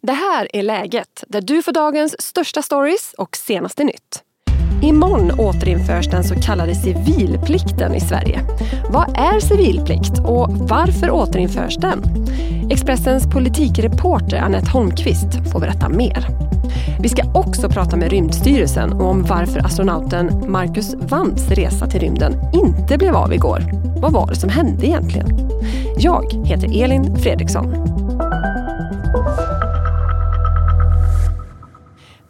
Det här är läget där du får dagens största stories och senaste nytt. Imorgon återinförs den så kallade civilplikten i Sverige. Vad är civilplikt och varför återinförs den? Expressens politikreporter Annette Holmqvist får berätta mer. Vi ska också prata med Rymdstyrelsen om varför astronauten Marcus Wands resa till rymden inte blev av igår. Vad var det som hände egentligen? Jag heter Elin Fredriksson.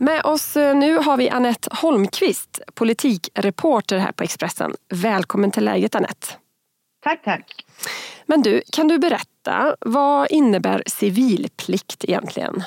Med oss eh, nu har vi Annette Holmqvist, politikreporter här på Expressen. Välkommen till läget Annette. Tack, tack. Men du, kan du berätta, vad innebär civilplikt egentligen?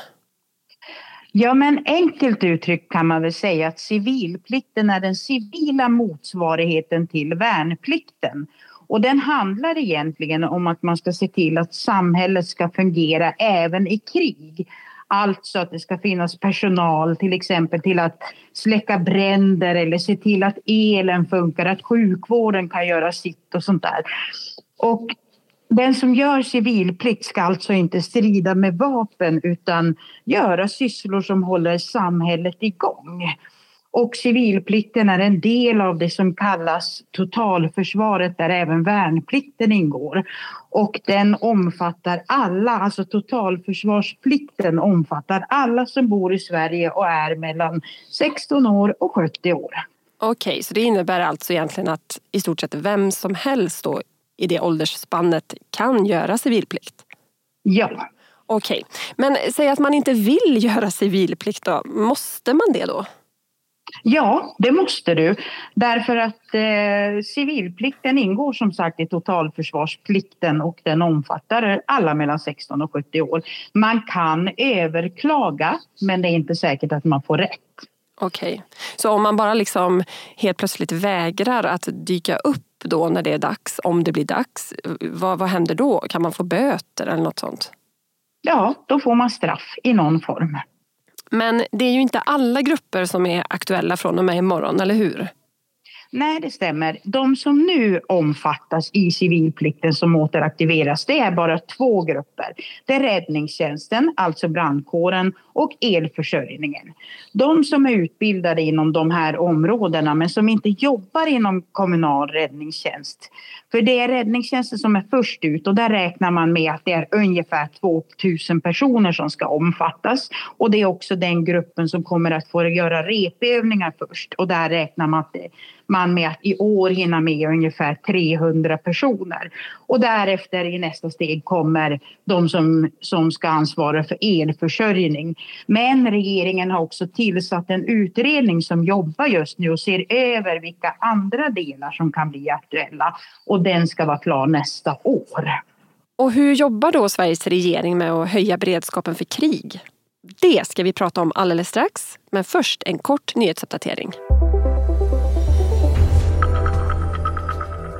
Ja, men enkelt uttryckt kan man väl säga att civilplikten är den civila motsvarigheten till värnplikten. Och den handlar egentligen om att man ska se till att samhället ska fungera även i krig. Alltså att det ska finnas personal till exempel till att släcka bränder eller se till att elen funkar, att sjukvården kan göra sitt och sånt där. Och den som gör civilplikt ska alltså inte strida med vapen utan göra sysslor som håller samhället igång. Och civilplikten är en del av det som kallas totalförsvaret där även värnplikten ingår. Och den omfattar alla, alltså totalförsvarsplikten omfattar alla som bor i Sverige och är mellan 16 år och 70 år. Okej, okay, så det innebär alltså egentligen att i stort sett vem som helst då i det åldersspannet kan göra civilplikt? Ja. Okej, okay. men säg att man inte vill göra civilplikt då, måste man det då? Ja, det måste du. Därför att eh, civilplikten ingår som sagt i totalförsvarsplikten och den omfattar alla mellan 16 och 70 år. Man kan överklaga, men det är inte säkert att man får rätt. Okej, okay. så om man bara liksom helt plötsligt vägrar att dyka upp då när det är dags, om det blir dags, vad, vad händer då? Kan man få böter eller något sånt? Ja, då får man straff i någon form. Men det är ju inte alla grupper som är aktuella från och med imorgon, eller hur? Nej, det stämmer. De som nu omfattas i civilplikten som återaktiveras, det är bara två grupper. Det är räddningstjänsten, alltså brandkåren, och elförsörjningen. De som är utbildade inom de här områdena men som inte jobbar inom kommunal räddningstjänst. För det är räddningstjänsten som är först ut och där räknar man med att det är ungefär 2000 personer som ska omfattas. Och det är också den gruppen som kommer att få göra repövningar först och där räknar man att man med att i år hinna med ungefär 300 personer. Och därefter i nästa steg kommer de som, som ska ansvara för elförsörjning. Men regeringen har också tillsatt en utredning som jobbar just nu och ser över vilka andra delar som kan bli aktuella. Och den ska vara klar nästa år. Och hur jobbar då Sveriges regering med att höja beredskapen för krig? Det ska vi prata om alldeles strax, men först en kort nyhetsuppdatering.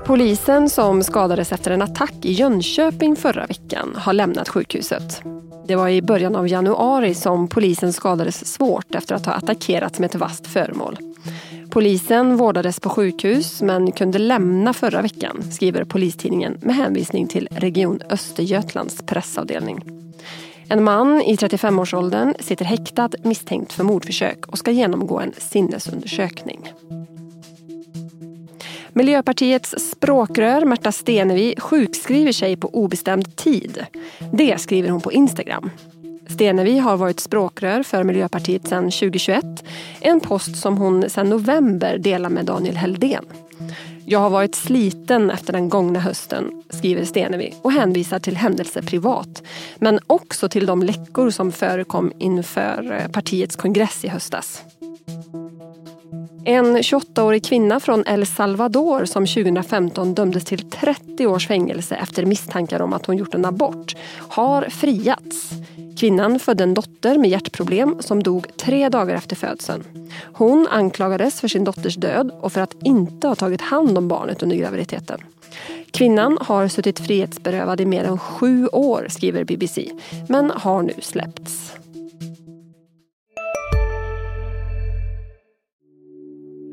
Polisen som skadades efter en attack i Jönköping förra veckan har lämnat sjukhuset. Det var i början av januari som polisen skadades svårt efter att ha attackerats med ett vasst föremål. Polisen vårdades på sjukhus men kunde lämna förra veckan, skriver Polistidningen med hänvisning till Region Östergötlands pressavdelning. En man i 35-årsåldern sitter häktad misstänkt för mordförsök och ska genomgå en sinnesundersökning. Miljöpartiets språkrör Märta Stenevi sjukskriver sig på obestämd tid. Det skriver hon på Instagram. Stenevi har varit språkrör för Miljöpartiet sedan 2021. En post som hon sedan november delar med Daniel Heldén. Jag har varit sliten efter den gångna hösten, skriver Stenevi och hänvisar till händelser privat. Men också till de läckor som förekom inför eh, partiets kongress i höstas. En 28-årig kvinna från El Salvador som 2015 dömdes till 30 års fängelse efter misstankar om att hon gjort en abort har friats. Kvinnan födde en dotter med hjärtproblem som dog tre dagar efter födseln. Hon anklagades för sin dotters död och för att inte ha tagit hand om barnet under graviditeten. Kvinnan har suttit frihetsberövad i mer än sju år, skriver BBC, men har nu släppts.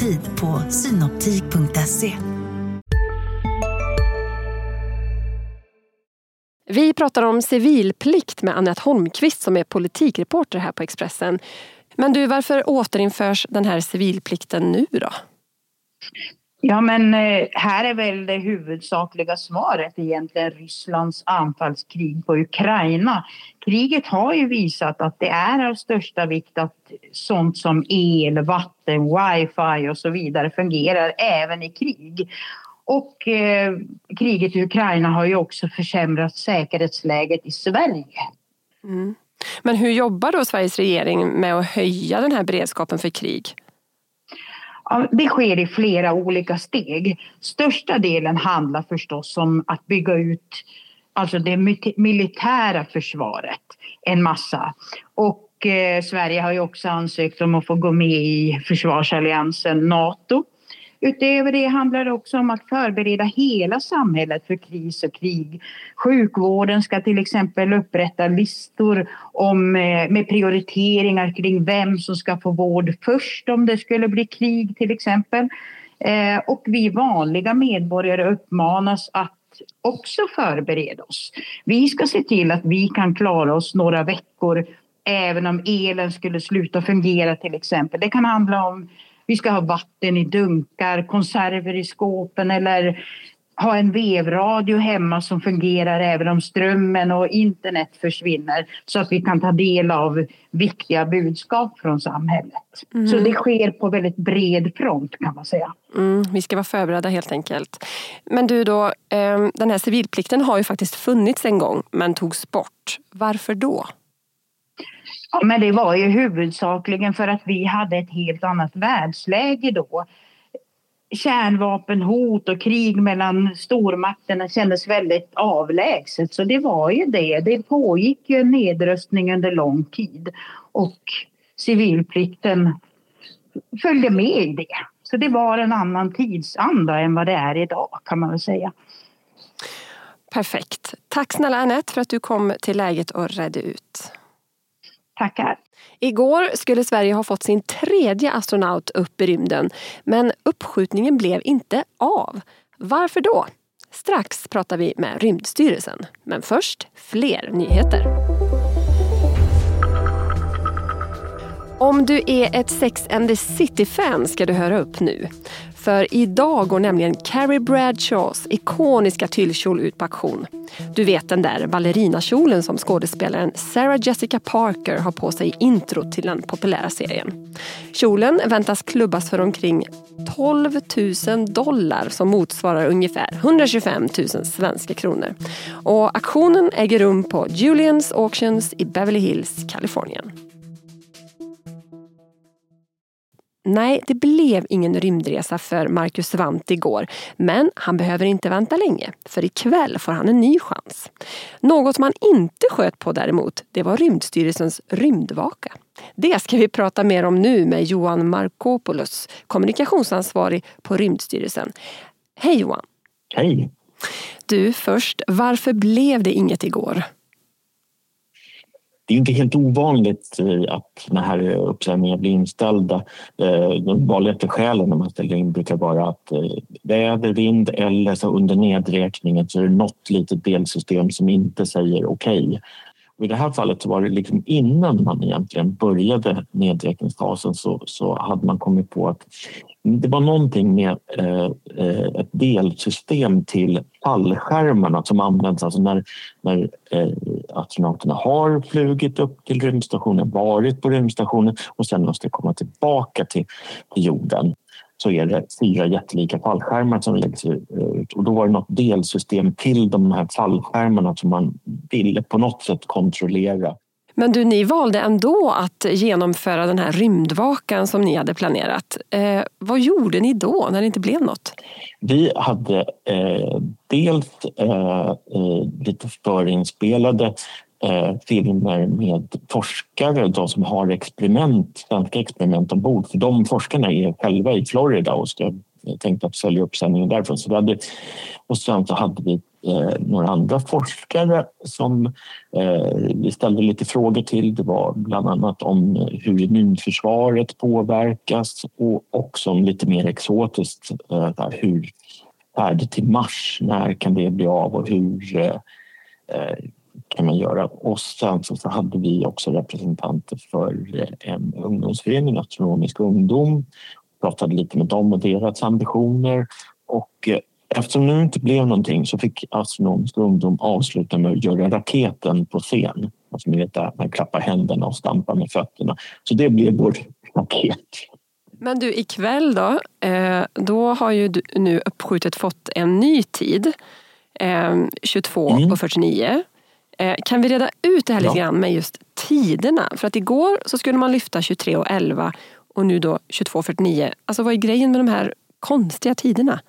Tid på synoptik.se. Vi pratar om civilplikt med Annette Holmqvist som är politikreporter här på Expressen. Men du, varför återinförs den här civilplikten nu då? Ja, men eh, här är väl det huvudsakliga svaret egentligen Rysslands anfallskrig på Ukraina. Kriget har ju visat att det är av största vikt att sånt som el, vatten, wifi och så vidare fungerar även i krig. Och eh, kriget i Ukraina har ju också försämrat säkerhetsläget i Sverige. Mm. Men hur jobbar då Sveriges regering med att höja den här beredskapen för krig? Det sker i flera olika steg. Största delen handlar förstås om att bygga ut alltså det militära försvaret en massa. Och eh, Sverige har ju också ansökt om att få gå med i försvarsalliansen Nato. Utöver det handlar det också om att förbereda hela samhället för kris och krig. Sjukvården ska till exempel upprätta listor om, eh, med prioriteringar kring vem som ska få vård först om det skulle bli krig till exempel. Eh, och vi vanliga medborgare uppmanas att också förbereda oss. Vi ska se till att vi kan klara oss några veckor även om elen skulle sluta fungera till exempel. Det kan handla om vi ska ha vatten i dunkar, konserver i skåpen eller ha en vevradio hemma som fungerar även om strömmen och internet försvinner så att vi kan ta del av viktiga budskap från samhället. Mm. Så det sker på väldigt bred front kan man säga. Mm, vi ska vara förberedda helt enkelt. Men du då, ehm, den här civilplikten har ju faktiskt funnits en gång men togs bort. Varför då? Ja, men det var ju huvudsakligen för att vi hade ett helt annat världsläge då. Kärnvapenhot och krig mellan stormakterna kändes väldigt avlägset. Så det var ju det. Det pågick ju en nedrustning under lång tid. Och civilplikten följde med i det. Så det var en annan tidsanda än vad det är idag kan man väl säga. Perfekt. Tack snälla Anette för att du kom till läget och redde ut. Tackar. Igår skulle Sverige ha fått sin tredje astronaut upp i rymden men uppskjutningen blev inte av. Varför då? Strax pratar vi med Rymdstyrelsen. Men först fler nyheter. Om du är ett Sex and the City-fan ska du höra upp nu. För idag går nämligen Carrie Bradshaws ikoniska tyllkjol ut på auktion. Du vet den där ballerinakjolen som skådespelaren Sarah Jessica Parker har på sig i intro till den populära serien. Kjolen väntas klubbas för omkring 12 000 dollar som motsvarar ungefär 125 000 svenska kronor. Och auktionen äger rum på Julians Auctions i Beverly Hills, Kalifornien. Nej, det blev ingen rymdresa för Marcus Svante igår. Men han behöver inte vänta länge, för ikväll får han en ny chans. Något man inte sköt på däremot, det var Rymdstyrelsens rymdvaka. Det ska vi prata mer om nu med Johan Markopoulos, kommunikationsansvarig på Rymdstyrelsen. Hej Johan! Hej! Du, först, varför blev det inget igår? Det är inte helt ovanligt att såna här uppsägningar blir inställda. Eh, de vanligaste skälen när man ställer in brukar vara att eh, väder, vind eller så under nedräkningen så är det något litet delsystem som inte säger okej. Okay. I det här fallet så var det liksom innan man egentligen började nedräkningsfasen så, så hade man kommit på att det var någonting med eh, eh, ett delsystem till fallskärmarna som används alltså när, när eh, astronauterna har flugit upp till rymdstationen, varit på rymdstationen och sen måste komma tillbaka till, till jorden så är det fyra jättelika fallskärmar som läggs ut och då var det något delsystem till de här fallskärmarna som man ville på något sätt kontrollera. Men du, ni valde ändå att genomföra den här rymdvakan som ni hade planerat. Eh, vad gjorde ni då när det inte blev något? Vi hade eh, dels eh, lite förinspelade eh, filmer med forskare de som har experiment, svenska experiment ombord. För de forskarna är själva i Florida och ska tänkte att sälja upp sändningen därifrån. Så hade, och sen så hade vi Eh, några andra forskare som eh, vi ställde lite frågor till. Det var bland annat om hur immunförsvaret påverkas och också om lite mer exotiskt eh, hur färdigt till Mars, när kan det bli av och hur eh, kan man göra? Och sen så hade vi också representanter för eh, en ungdomsförening, Astronomisk ungdom pratade lite med dem och deras ambitioner. Och eh, eftersom det inte blev någonting så fick Astronomisk ungdom avsluta med att göra raketen på scen. Alltså med det man klappar händerna och stampar med fötterna. Så det blev vår raket. Men du, ikväll då, eh, då har ju du nu uppskjutet fått en ny tid. 22 eh, mm. och 49. Kan vi reda ut det här lite ja. grann med just tiderna? För att igår så skulle man lyfta 23 och 11 och nu då 22.49. Alltså vad är grejen med de här konstiga tiderna?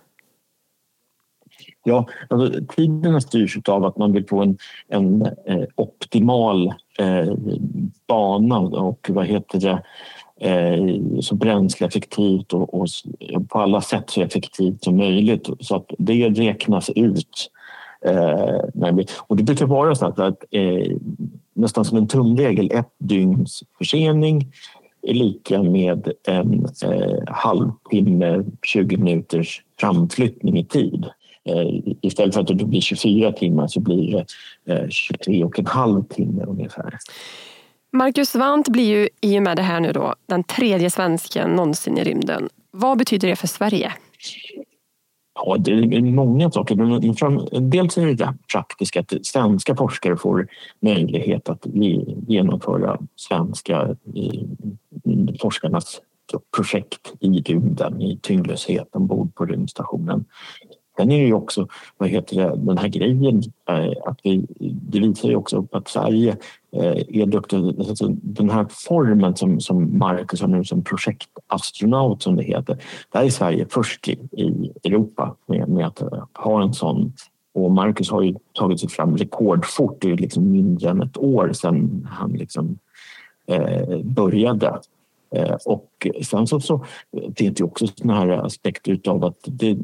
Ja, alltså, tiderna styrs av att man vill få en, en eh, optimal eh, bana och vad heter det, eh, så bränsleeffektivt och, och, på alla sätt så effektivt som möjligt. Så att det räknas ut. Eh, och det brukar vara så att, att eh, nästan som en tumregel, ett dygns försening är lika med en eh, halvtimme, 20 minuters framflyttning i tid. Eh, istället för att det blir 24 timmar så blir det eh, 23 och en halv timme ungefär. Marcus Wandt blir ju i och med det här nu då den tredje svensken någonsin i rymden. Vad betyder det för Sverige? Ja, det är många saker. Dels är det praktiskt att svenska forskare får möjlighet att genomföra svenska forskarnas projekt i rymden, i tyngdlöshet ombord på rymdstationen. Sen är det ju också vad heter det, den här grejen eh, att vi, det visar ju också att Sverige eh, är duktiga. Alltså den här formen som, som Marcus har nu som projektastronaut som det heter. Där är Sverige först i, i Europa med, med att eh, ha en sån och Marcus har ju tagit sig fram rekordfort. Det är liksom mindre än ett år sedan han liksom, eh, började. Eh, och sen så, så finns det också såna här aspekter av att det,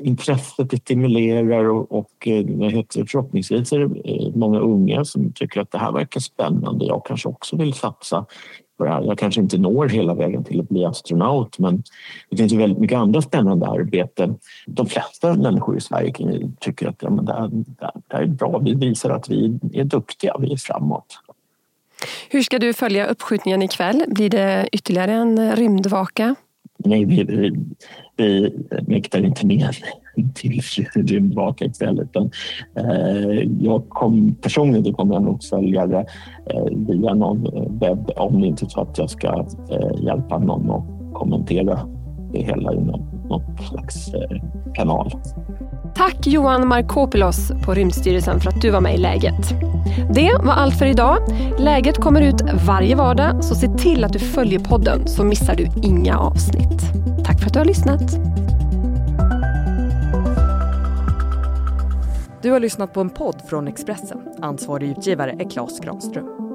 intresset det stimulerar och, och eh, heter, förhoppningsvis är det eh, många unga som tycker att det här verkar spännande. Jag kanske också vill satsa på det här. Jag kanske inte når hela vägen till att bli astronaut men det finns ju väldigt mycket andra spännande arbeten. De flesta människor i Sverige tycker att ja, men det, här, det här är bra. Vi visar att vi är duktiga, vi är framåt. Hur ska du följa uppskjutningen ikväll? Blir det ytterligare en rymdvaka? Nej, vi, vi, vi mäktar inte med till rymdvaka ikväll. Utan, eh, jag kom, personligen kommer jag nog följa det eh, via någon webb om det inte är så att jag ska eh, hjälpa någon att kommentera det hela i någon, någon slags eh, kanal. Tack Johan Markopoulos på Rymdstyrelsen för att du var med i Läget. Det var allt för idag. Läget kommer ut varje vardag så se till att du följer podden så missar du inga avsnitt. Tack för att du har lyssnat. Du har lyssnat på en podd från Expressen. Ansvarig utgivare är Klas Granström.